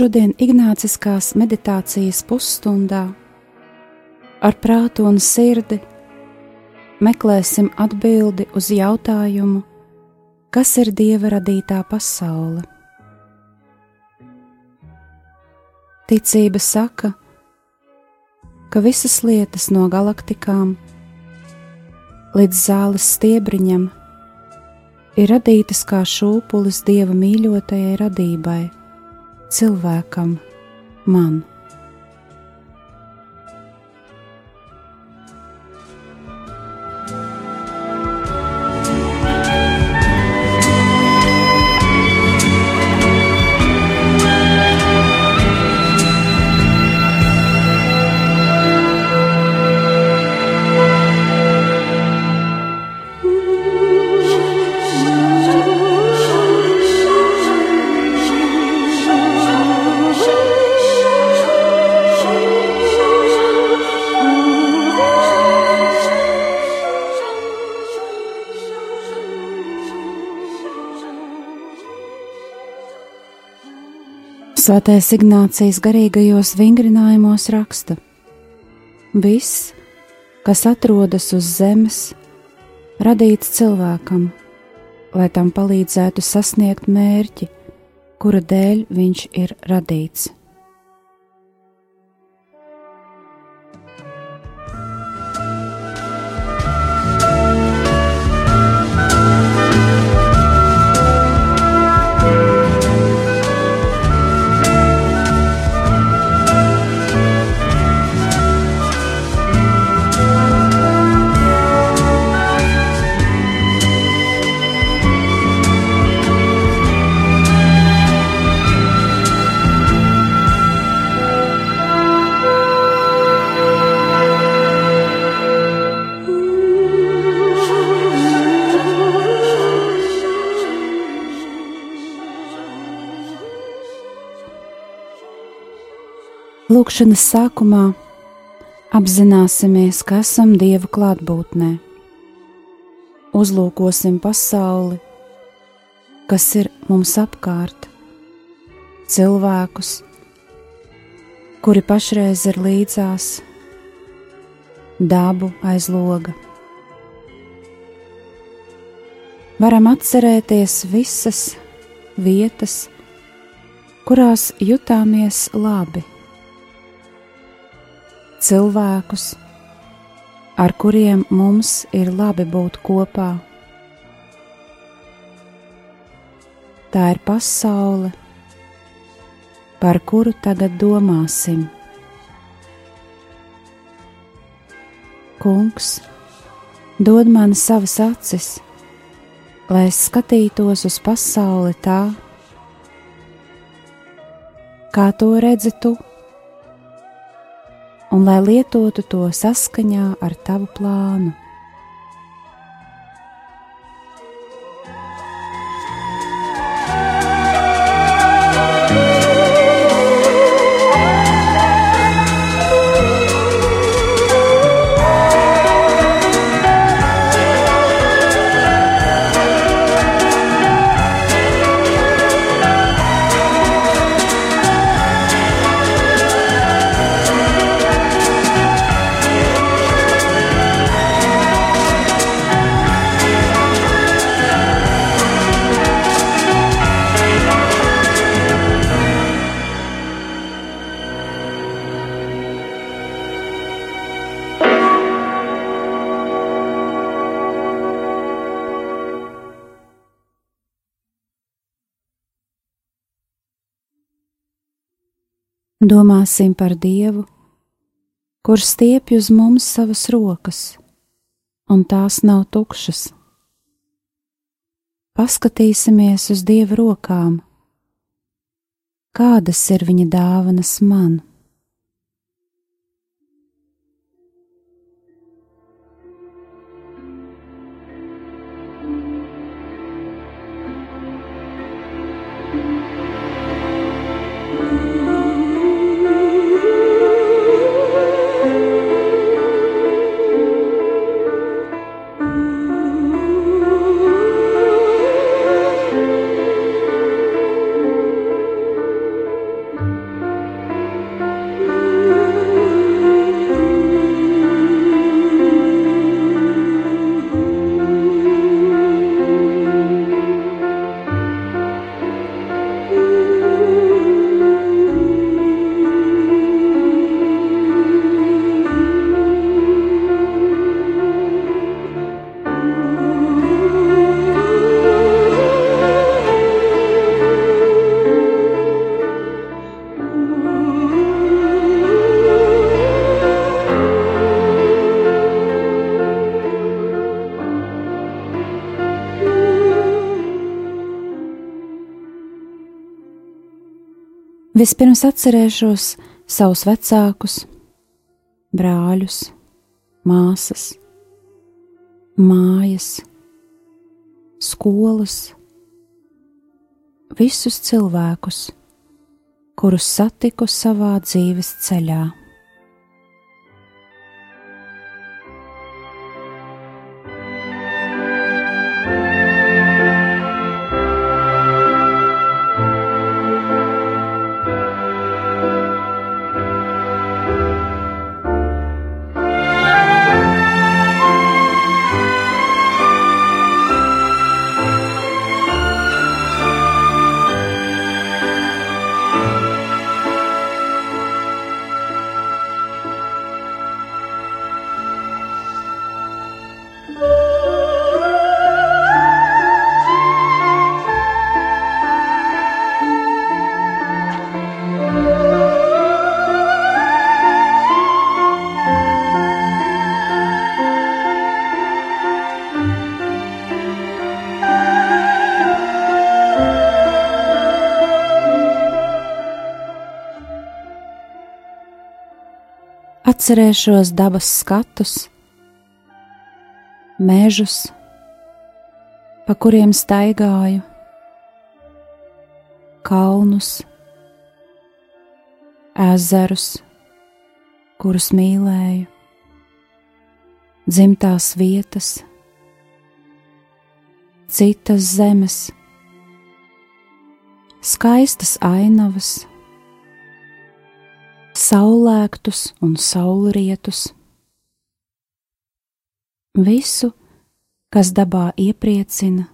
Šodien Ignāciskās meditācijas pusstundā ar prātu un sirdi meklēsim atbildi uz jautājumu, kas ir Dieva radītā pasaule. Ticība saka, ka visas lietas no galaktikām līdz zāles stiebriņam ir radītas kā šūpulis Dieva mīļotajai radībai cilvēkam, man. Svētais Ignācijas garīgajos vingrinājumos raksta: Viss, kas atrodas uz zemes, radīts cilvēkam, lai tam palīdzētu sasniegt mērķi, kura dēļ viņš ir radīts. Lūkšanas sākumā apzināsimies, ka esam Dieva klātbūtnē. Uzlūkosim pasauli, kas ir mums apkārt, cilvēkus, kuri pašreiz ir līdzās, dabu aiz loga. Varam atcerēties visas vietas, kurās jutāmies labi cilvēkus, ar kuriem mums ir labi būt kopā. Tā ir pasaule, par kuru tagad domāsim. Kungs, dod man savas acis, lai es skatītos uz pasauli tā, kā to redzi tu un lai lietotu to saskaņā ar tavu plānu. Domāsim par Dievu, kurš stiepj uz mums savas rokas, un tās nav tukšas. Paskatīsimies uz Dieva rokām, kādas ir viņa dāvanas man. Vispirms atcerēšos savus vecākus, brāļus, māsas, mājas, skolas, visus cilvēkus, kurus satiku savā dzīves ceļā. Atcerēšos dabas skatus, mežus, pa kuriem staigāju, kalnus, ezerus, kurus mīlēju, dzimtās vietas, citas zemes, skaistas ainavas saulēktus un saulrietus. Visu, kas dabā iepriecina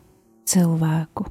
cilvēku.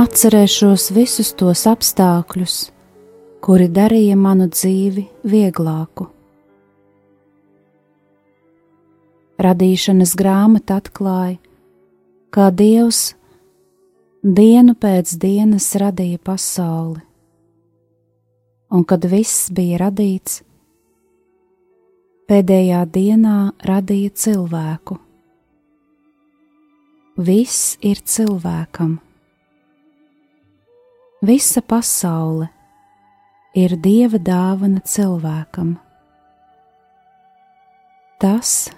Atcerēšos visus tos apstākļus, kuri darīja manu dzīvi vieglāku. Radīšanas grāmata atklāja, kā Dievs dienu pēc dienas radīja pasauli, un kad viss bija radīts, pēdējā dienā radīja cilvēku. Viss ir cilvēkam Visa pasaule ir dieva dāvana cilvēkam. Tas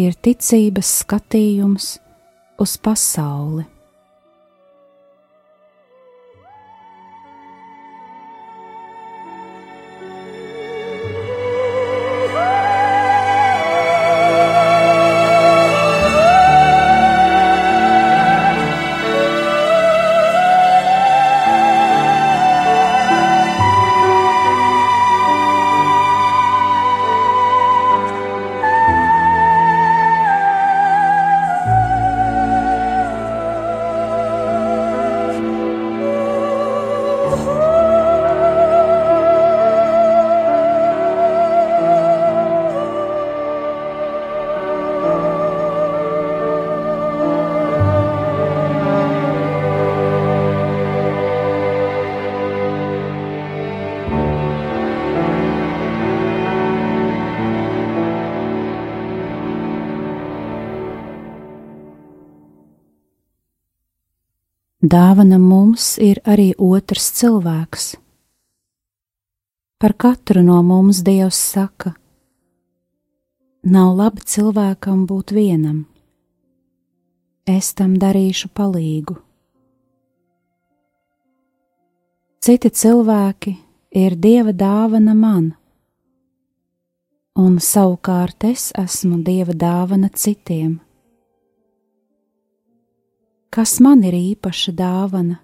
ir ticības skatījums uz pasauli. Dāvana mums ir arī otrs cilvēks. Par katru no mums Dievs saka: Nav labi cilvēkam būt vienam, es tam darīšu palīgu. Citi cilvēki ir Dieva dāvana man, un savukārt es esmu Dieva dāvana citiem kas man ir īpaša dāvana,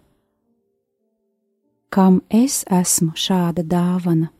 kam es esmu šāda dāvana.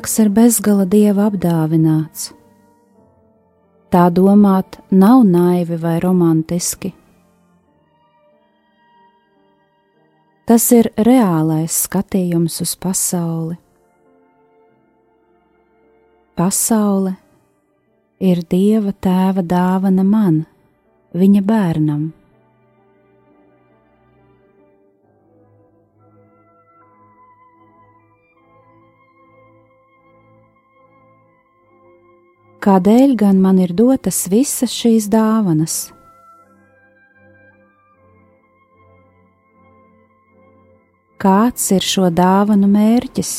Cilvēks ir bezgala dieva apdāvināts. Tā domāt nav naivi vai romantiski. Tas ir reālais skatījums uz pasauli. Pasaule ir Dieva tēva dāvana man, viņa bērnam. Kādēļ gan man ir dotas visas šīs dāvanas? Kāds ir šo dāvanu mērķis?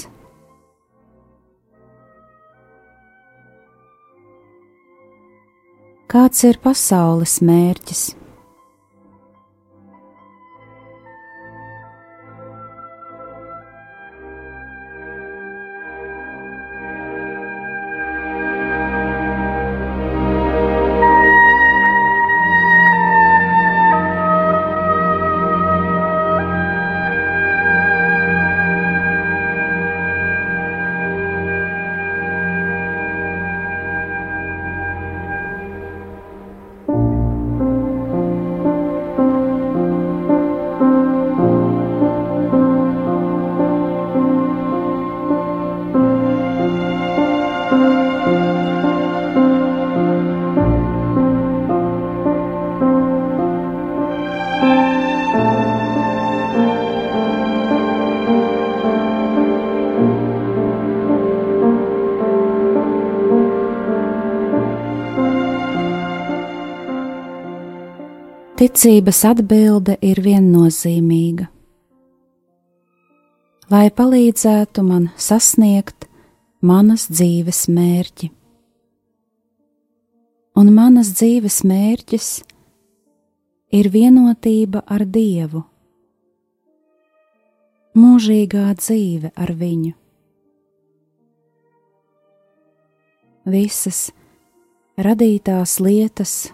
Kāds ir pasaules mērķis? Ticības atbilde ir viennozīmīga. Lai palīdzētu man sasniegt manas dzīves mērķi. Un manas dzīves mērķis ir vienotība ar Dievu mūžīgā dzīve ar viņu. Visas radītās lietas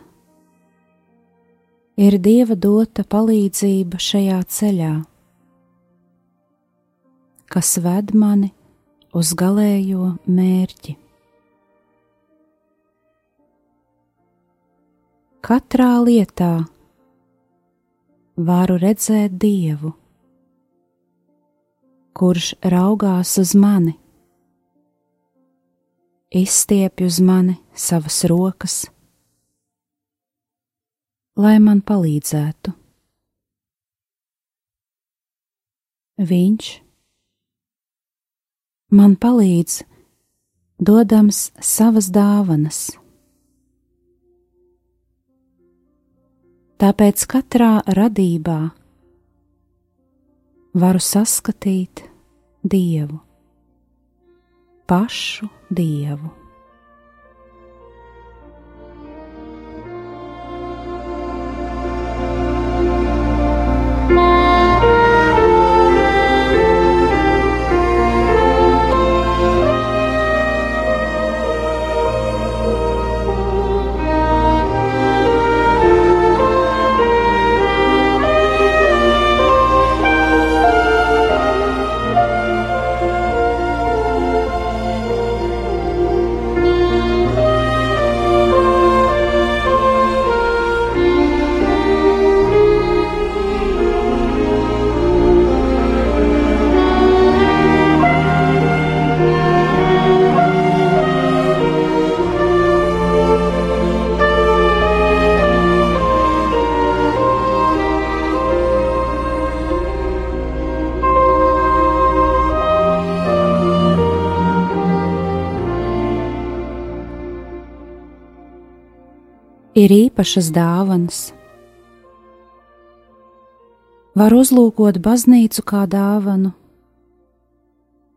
ir Dieva dota palīdzība šajā ceļā, kas ved mani uz galējo mērķi. Katrā lietā varu redzēt Dievu, kurš raugās uz mani, izstiepj uz mani savas rokas, lai man palīdzētu. Viņš man palīdz, dodams savas dāvanas. Tāpēc katrā radībā varu saskatīt Dievu, pašu Dievu. Ir īpašas dāvanas. Var uzlūkot baznīcu kā dāvanu,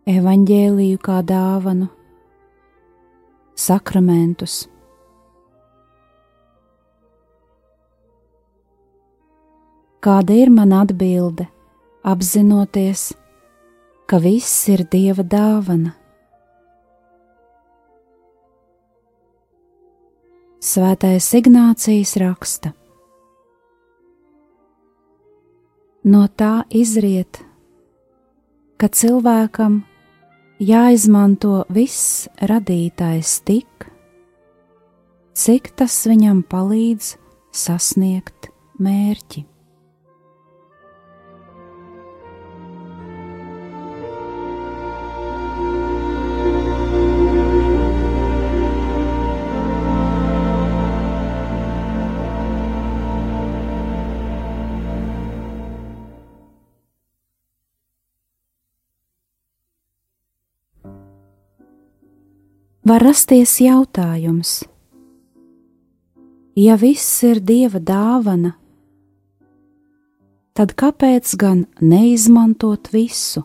evaņģēliju kā dāvanu, sakramentus. Kāda ir mana atbilde, apzinoties, ka viss ir Dieva dāvana? Svētais Ignācijas raksta. No tā izriet, ka cilvēkam jāizmanto viss radītais tik, cik tas viņam palīdz sasniegt mērķi. Var rasties jautājums: Ja viss ir dieva dāvana, tad kāpēc gan neizmantot visu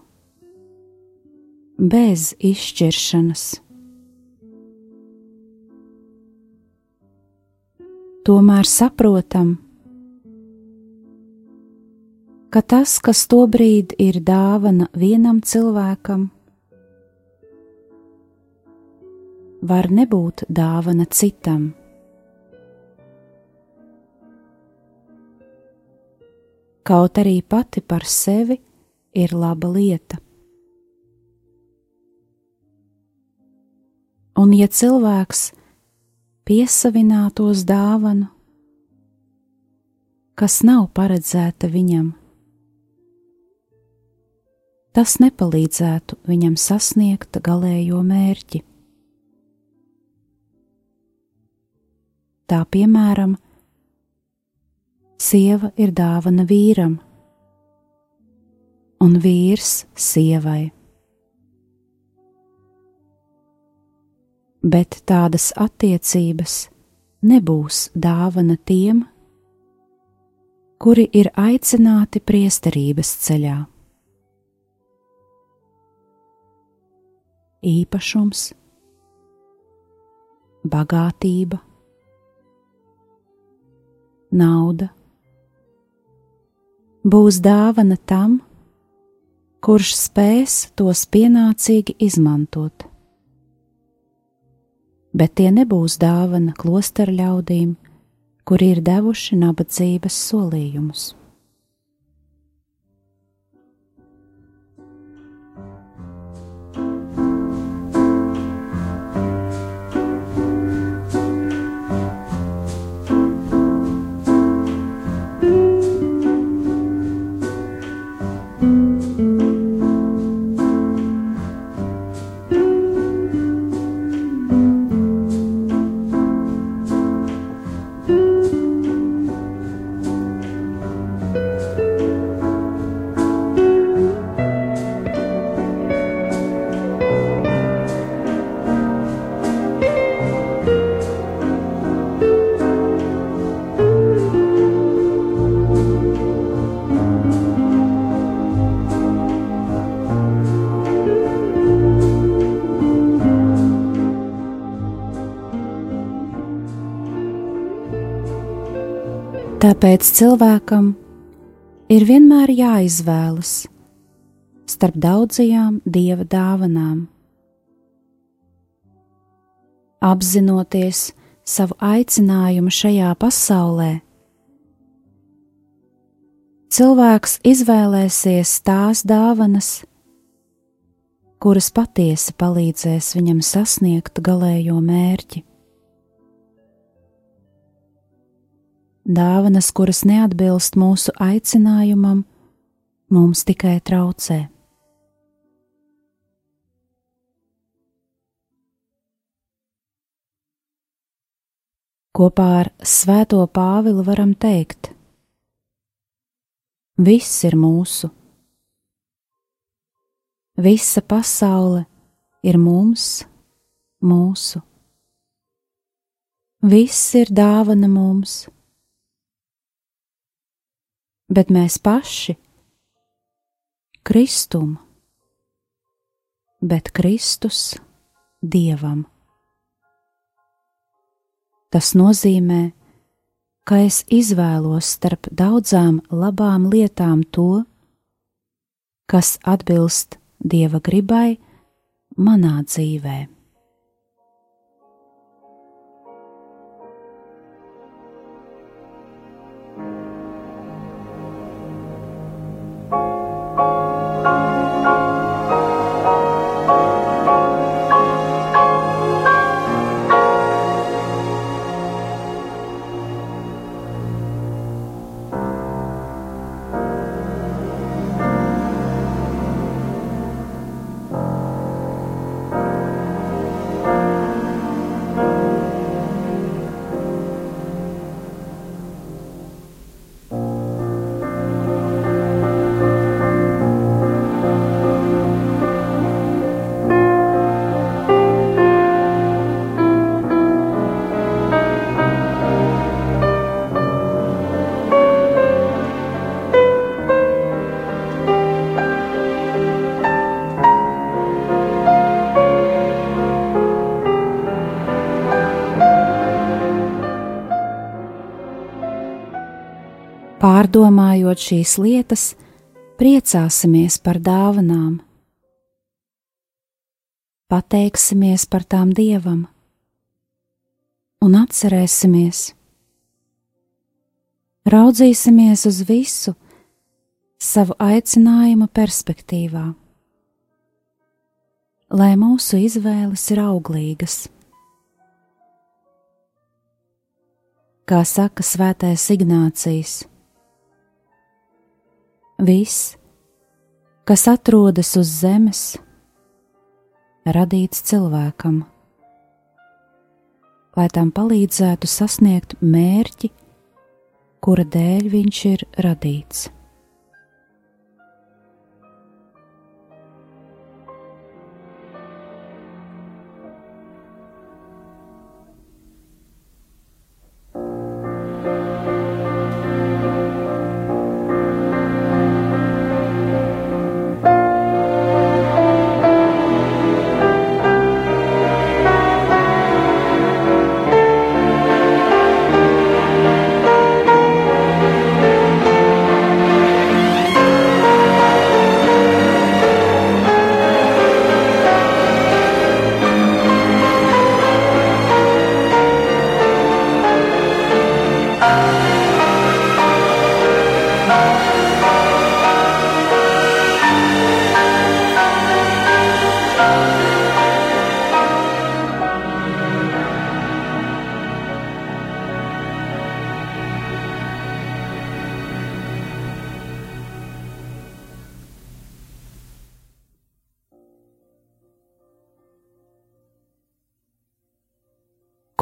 bez izšķiršanas? Tomēr saprotam, ka tas, kas tobrīd ir dāvana vienam cilvēkam, var nebūt dāvana citam. Kaut arī pati par sevi ir laba lieta. Un, ja cilvēks piesavinātos dāvanu, kas nav paredzēta viņam, tas nepalīdzētu viņam sasniegt galējo mērķi. Tā piemēram, sieva ir dāvana vīram, un vīrs sievai. Bet tādas attiecības nebūs dāvana tiem, kuri ir aicināti priesterības ceļā. Īpašums, bagātība nauda būs dāvana tam, kurš spēs tos pienācīgi izmantot. Bet tie nebūs dāvana klosteru ļaudīm, kuri ir devuši nabadzības solījumus. Tāpēc cilvēkam ir vienmēr jāizvēlas starp daudzajām dieva dāvanām. Apzinoties savu aicinājumu šajā pasaulē, cilvēks izvēlēsies tās dāvanas, kuras patiesi palīdzēs viņam sasniegt galējo mērķi. Dāvanas, kuras neatbilst mūsu aicinājumam, mums tikai traucē. Kopā ar Svēto Pāvilu varam teikt: Viss ir mūsu, visa pasaule ir mums, mūsu, viss ir dāvana mums bet mēs paši Kristum, bet Kristus Dievam. Tas nozīmē, ka es izvēlos starp daudzām labām lietām to, kas atbilst Dieva gribai manā dzīvēm. Pārdomājot šīs lietas, priecāsimies par dāvanām, pateiksimies par tām Dievam. Un atcerēsimies, raudzīsimies uz visu savu aicinājumu perspektīvā, lai mūsu izvēles ir auglīgas. Kā saka Svētais Ignācijas Viss, kas atrodas uz zemes, radīts cilvēkam, lai tam palīdzētu sasniegt mērķi, kura dēļ viņš ir radīts.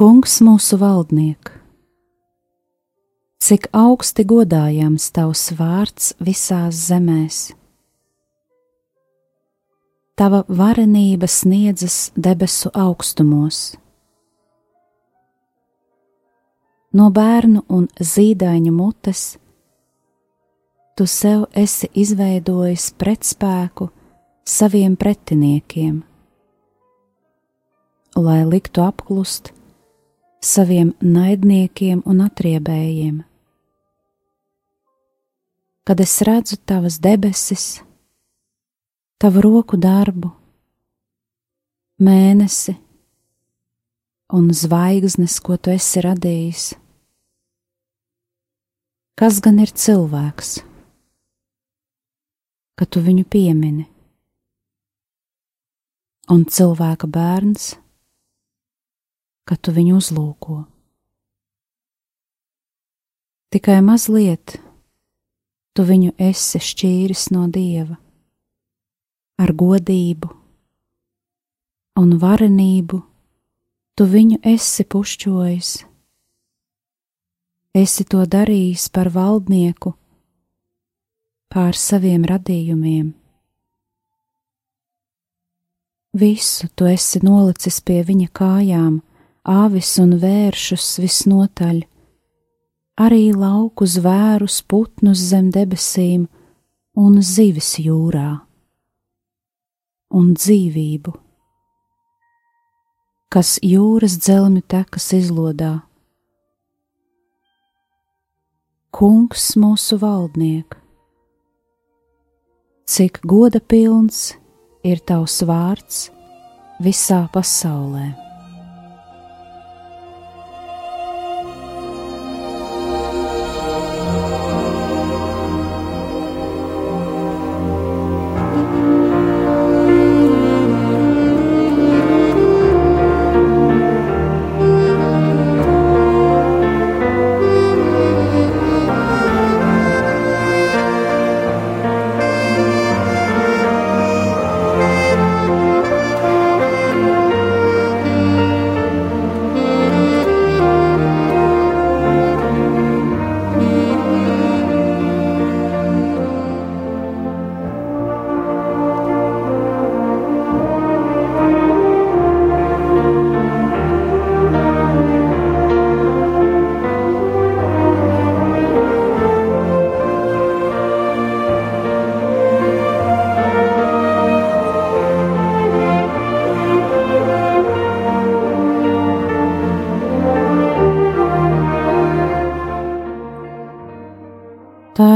Kungs mūsu valdniek, cik augsti godājams tavs vārds visās zemēs. Tava varenība sniedzas debesu augstumos. No bērnu un zīdaiņa mutes tu sev esi izveidojis pretspēku saviem pretiniekiem, lai liktu apklust saviem naidniekiem un atriebējiem. Kad es redzu tavas debesis, tavu roku darbu, mēnesi un zvaigznes, ko tu esi radījis, kas gan ir cilvēks? ka tu viņu piemini. Un cilvēka bērns, ka tu viņu uzlūko. Tikai mazliet tu viņu esi šķīris no dieva, ar godību un varenību tu viņu esi pušķojis. Esi to darījis par valdnieku pār saviem radījumiem. Visu tu esi nolicis pie viņa kājām, āvis un vēršus visnotaļ, arī lauku zvērus, putnus zem debesīm un zivis jūrā, un dzīvību, kas jūras dzelmju tekas izlodā. Kungs mūsu valdnieks cik goda pilns ir tavs vārds visā pasaulē.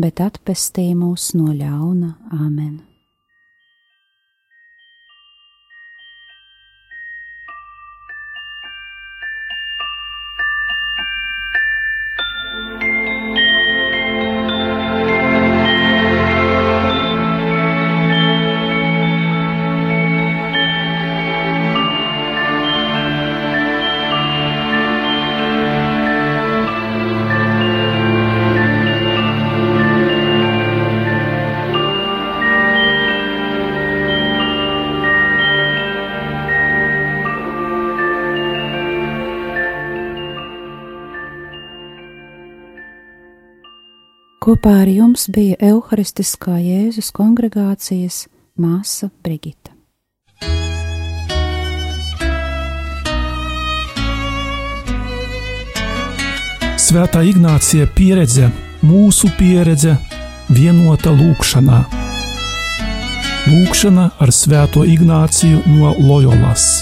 bet atpestī mūs no ļauna Āmen. Kopā ar jums bija Euharistiskā Jēzus kongregācijas māsa Brigita. Svētā Ignācija pieredze, mūsu pieredze, vienota lūkšanā. Lūkšana ar Svēto Ignāciju no Loyolas.